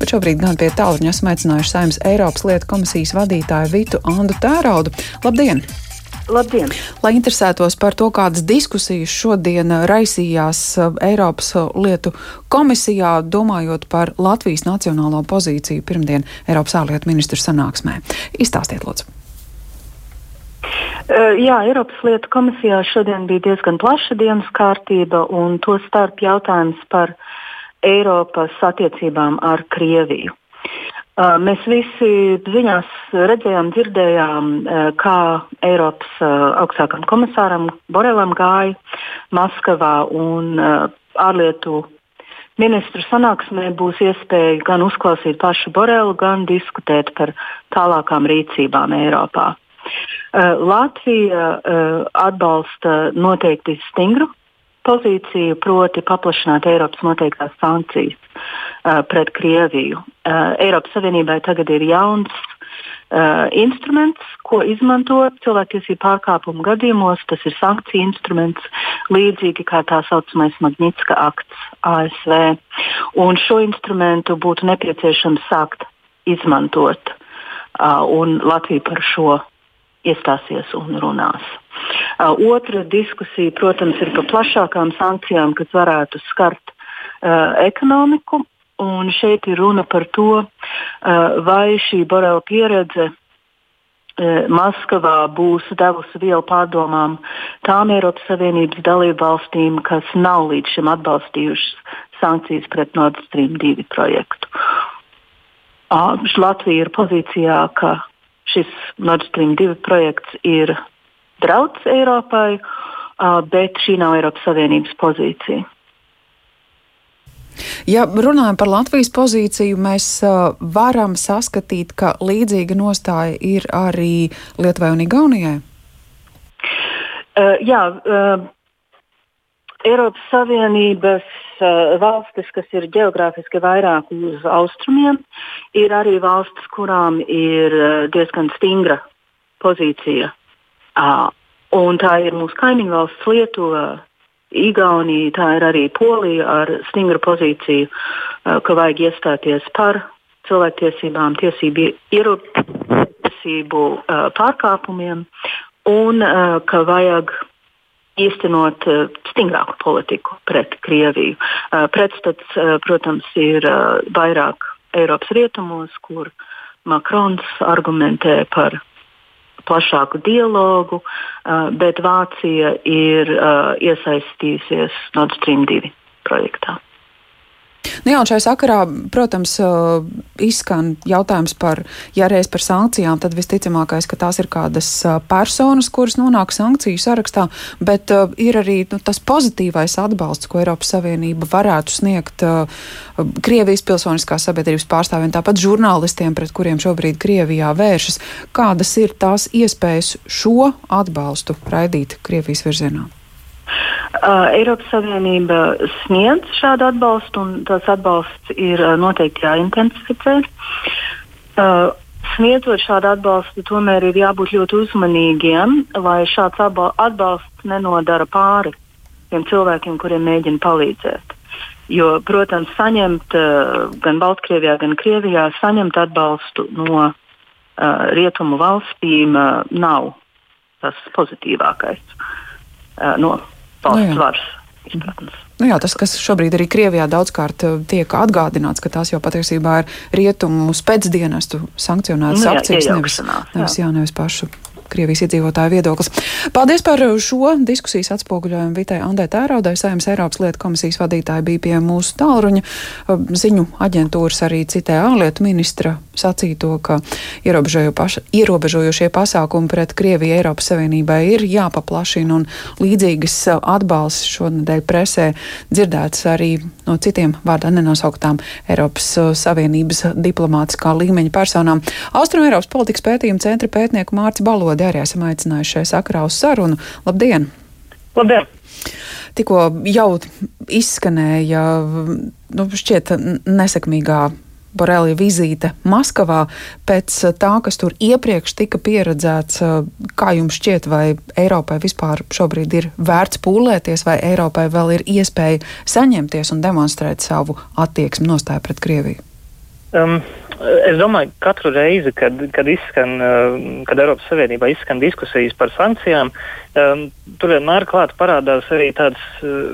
bet šobrīd gan pie tālruņa esmu aicinājuši Saimnes Eiropas lietu komisijas vadītāju Vitu Andu Tēraudu. Labdien! Labdien! Lai interesētos par to, kādas diskusijas šodien raisījās uh, Eiropas uh, lietu komisijā, domājot par Latvijas nacionālo pozīciju pirmdien Eiropas ārlietu ministru sanāksmē. Izstāstiet, lūdzu! Uh, jā, Eiropas lietu komisijā šodien bija diezgan plaša dienas kārtība, un to starp jautājums par Eiropas attiecībām ar Krieviju. Mēs visi ziņās redzējām, dzirdējām, kā Eiropas augstākam komisāram Borelam gāja Maskavā un ārlietu ministru sanāksmē būs iespēja gan uzklausīt pašu Borelu, gan diskutēt par tālākām rīcībām Eiropā. Latvija atbalsta noteikti stingru pozīciju, proti paplašināt Eiropas noteiktās sankcijas uh, pret Krieviju. Uh, Eiropas Savienībai tagad ir jauns uh, instruments, ko izmanto cilvēktiesību pārkāpumu gadījumos. Tas ir sankciju instruments, līdzīgi kā tā saucamais Magnitska akts ASV. Un šo instrumentu būtu nepieciešams sākt izmantot, uh, un Latvija par šo iestāsies un runās. Uh, otra diskusija, protams, ir par plašākām sankcijām, kas varētu skart uh, ekonomiku. Un šeit ir runa par to, uh, vai šī Borela pieredze uh, Maskavā būs devusi vielu pārdomām tām Eiropas Savienības dalību valstīm, kas nav līdz šim atbalstījušas sankcijas pret Nord Stream 2 projektu. Uh, Latvija ir pozīcijā, ka šis Nord Stream 2 projekts ir drauds Eiropai, bet šī nav Eiropas Savienības pozīcija. Ja runājam par Latvijas pozīciju, mēs varam saskatīt, ka līdzīga nostāja ir arī Lietuvai un Igaunijai. Uh, jā, uh, Eiropas Savienības uh, valstis, kas ir geogrāfiski vairāk uz austrumiem, ir arī valstis, kurām ir uh, diezgan stingra pozīcija. Uh, tā ir mūsu kaimiņu valsts Lietuva, Igaunija, tā ir arī Polija ar stingru pozīciju, ka vajag iestāties par cilvēktiesībām, tiesību ierobežojumu pārkāpumiem un ka vajag īstenot stingrāku politiku pret Krieviju. Pretstats, protams, ir vairāk Eiropas rietumos, kur Makrons argumentē par plašāku dialogu, bet Vācija ir iesaistījusies Nord Stream 2 projektā. Nu jā, un šai sakarā, protams, izskan jautājums par, ja reiz par sankcijām, tad visticamākais, ka tās ir kādas personas, kuras nonāk sankciju sarakstā, bet ir arī nu, tas pozitīvais atbalsts, ko Eiropas Savienība varētu sniegt Krievijas pilsoniskās sabiedrības pārstāvjiem, tāpat žurnālistiem, pret kuriem šobrīd Krievijā vēršas. Kādas ir tās iespējas šo atbalstu raidīt Krievijas virzienā? Uh, Eiropas Savienība sniedz šādu atbalstu, un tas atbalsts ir uh, noteikti jāintensificē. Uh, sniedzot šādu atbalstu, tomēr ir jābūt ļoti uzmanīgiem, lai šāds atbalsts nenodara pāri tiem cilvēkiem, kuriem mēģina palīdzēt. Jo, protams, saņemt uh, gan Baltkrievijā, gan Krievijā saņemt atbalstu no uh, rietumu valstīm uh, nav tas pozitīvākais. Uh, no valsts nu varas izpratnes. Nu jā, tas, kas šobrīd arī Krievijā daudzkārt eh, tiek atgādināts, ka tās jau patiesībā ir rietumu spēcdienestu sankcionētas nu, akcijas, nevis, nevis, jā, nevis pašu Krievijas iedzīvotāju viedoklis. Paldies par šo diskusijas atspoguļojumu Vitai Andai Tēraudai, Saimnes Eiropas lietu komisijas vadītāja bija pie mūsu tālruņa. Ziņu aģentūras arī citē ārlietu ministra sacīto, ka ierobežojošie pasākumi pret Krieviju Eiropas Savienībai ir jāpaplašina un līdzīgas atbalsts šonadēļ presē dzirdēts arī no citiem vārdā nenosauktām Eiropas Savienības diplomātiskā līmeņa personām. Austrum Eiropas politikas pētījuma centra pētnieku Mārcis Balods Lodi arī esam aicinājuši šai sakrā uz sarunu. Labdien! Labdien! Tikko jau izskanēja, nu, šķiet, nesekmīgā Borelija vizīte Maskavā pēc tā, kas tur iepriekš tika pieredzēts. Kā jums šķiet, vai Eiropai vispār šobrīd ir vērts pūlēties, vai Eiropai vēl ir iespēja saņemties un demonstrēt savu attieksmi nostāju pret Krieviju? Um, es domāju, ka katru reizi, kad, kad, izskan, uh, kad Eiropas Savienībā izskan diskusijas par sankcijām, um, tur vienmēr klāt parādās arī tāds uh,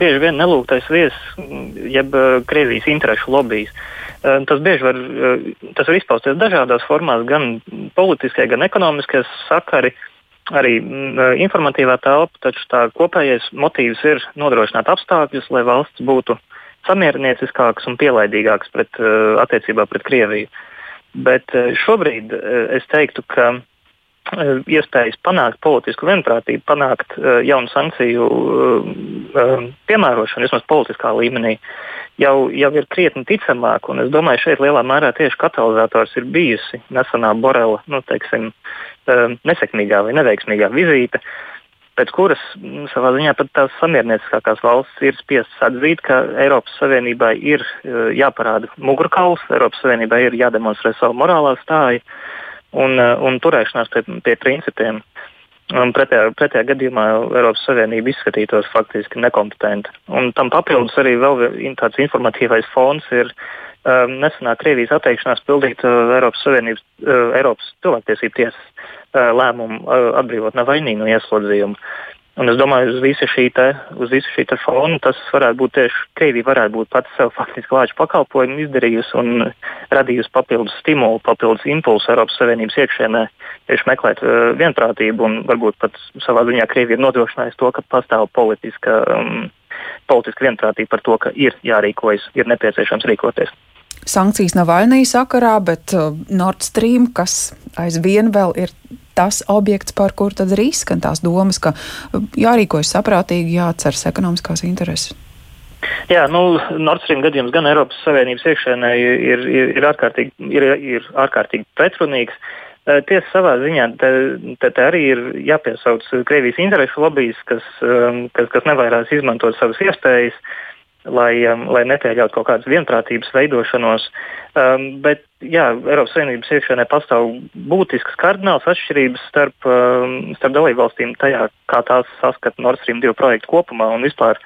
bieži vien nelūgtais viesis, jeb uh, Krievijas interešu lobbyis. Uh, tas bieži var, tas var izpausties dažādās formās, gan politiskie, gan ekonomiskie sakari. Arī mm, informatīvā telpa, taču tā kopējais motīvs ir nodrošināt apstākļus, lai valsts būtu uh, samierinieciskāks un pielaidīgāks pret, uh, attiecībā pret Krieviju. Bet uh, šobrīd uh, es teiktu, ka iespējas panākt politisku vienprātību, panākt jaunu sankciju piemērošanu, vismaz politiskā līmenī, jau, jau ir krietni ticamāk. Es domāju, šeit lielā mērā tieši katalizators ir bijusi nesenā Borela nu, teiksim, nesekmīgā vai neveiksmīgā vizīte. Pēc kuras m, savā ziņā pat tās samiernieciskākās valstis ir spiestas atzīt, ka Eiropas Savienībai ir uh, jāparāda mugurkauls, Eiropas Savienībai ir jādemonstrē savu morālā stāju un, uh, un turēšanās pie, pie principiem. Un pretējā, pretējā gadījumā Eiropas Savienība izskatītos faktiski nekompetenti. Un tam papildus arī vēl tāds informatīvais fons ir um, nesenā Krievijas atteikšanās pildīt uh, Eiropas Savienības, uh, Eiropas cilvēktiesību tiesas lēmumu atbrīvot Navaļnī no ieslodzījuma. Un es domāju, uz visu šī, te, uz visu šī fona tas varētu būt tieši Krievija varētu būt pats sev faktiski lāču pakalpojumu izdarījusi un radījusi papildus stimulu, papildus impulsu Eiropas Savienības iekšēnē, tieši meklēt uh, vienprātību un varbūt pat savā ziņā Krievija ir nodrošinājusi to, ka pastāv politiska, um, politiska vienprātība par to, ka ir jārīkojas, ir nepieciešams rīkoties sankcijas Navaļnī sakarā, bet uh, Nord Stream, kas aizvien vēl ir tas objekts, par kuru tad arī izskan tās domas, ka uh, jārīkojas saprātīgi, jāatceras ekonomiskās intereses. Jā, nu, Nord Stream gadījums gan Eiropas Savienības iekšēnē ir, ir, ir, ārkārtīgi, ir, ir ārkārtīgi pretrunīgs. Uh, tiesa savā ziņā te, te, te arī ir jāpiesauc Krievijas interešu lobbyis, kas, um, kas, kas nevairās izmantot savas iespējas. Uh, lai, um, lai nepieļautu kaut kādas vienprātības veidošanos. Um, bet jā, Eiropas Savienības iekšienē pastāv būtiskas kardinālas atšķirības starp, um, starp dalībvalstīm tajā, kā tās saskata Nord Stream 2 projektu kopumā. Un vispār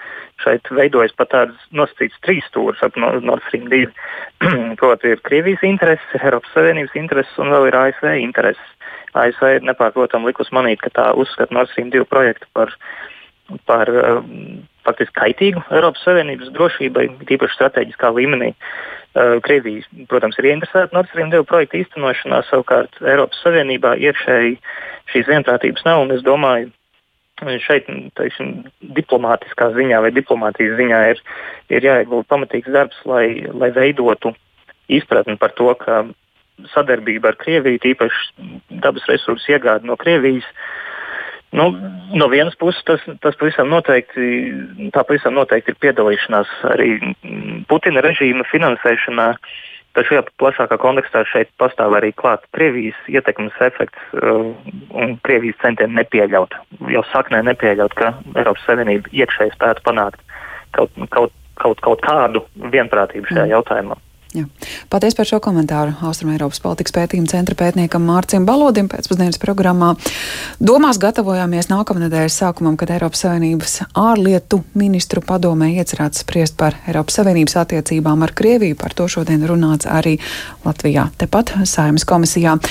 šeit veidojas pat tāds nosacīts trīs stūris ap Nord Stream 2. Proti, ir Krievijas intereses, ir Eiropas Savienības intereses un vēl ir ASV intereses. ASV ir nepārprotami likus manīt, ka tā uzskata Nord Stream 2 projektu par, par um, faktiski kaitīgu Eiropas Savienības drošībai, tīpaši strateģiskā līmenī. Uh, Krievija, protams, ir ieinteresēta Nord Stream 2 projekta īstenošanā, savukārt Eiropas Savienībā iekšēji šīs vienprātības nav. Es domāju, šeit teiksim, diplomātiskā ziņā vai diplomātijas ziņā ir, ir jāiegulda pamatīgs darbs, lai, lai veidotu izpratni par to, ka sadarbība ar Krieviju, tīpaši dabas resursu iegāde no Krievijas, uh, Nu, no vienas puses tas, tas pavisam noteikti, tā pavisam noteikti ir piedalīšanās arī Putina režīma finansēšanā. Taču šajā plašākā kontekstā šeit pastāv arī klāt Krievijas ietekmes efekts uh, un Krievijas centieni nepieļaut, jau saknē nepieļaut, ka Eiropas Savienība iekšēji spētu panākt kaut, kaut, kaut, kaut kādu vienprātību šajā mm. jautājumā. Jā. Paldies par šo komentāru Austrumēropas politikas pētījuma centra pētniekam Mārcim Balodim pēcpusdienas programmā. Domās gatavojāmies nākamnedēļas sākumam, kad Eiropas Savienības ārlietu ministru padomē iecerēts spriest par Eiropas Savienības attiecībām ar Krieviju. Par to šodien runāts arī Latvijā, tepat Saimas komisijā.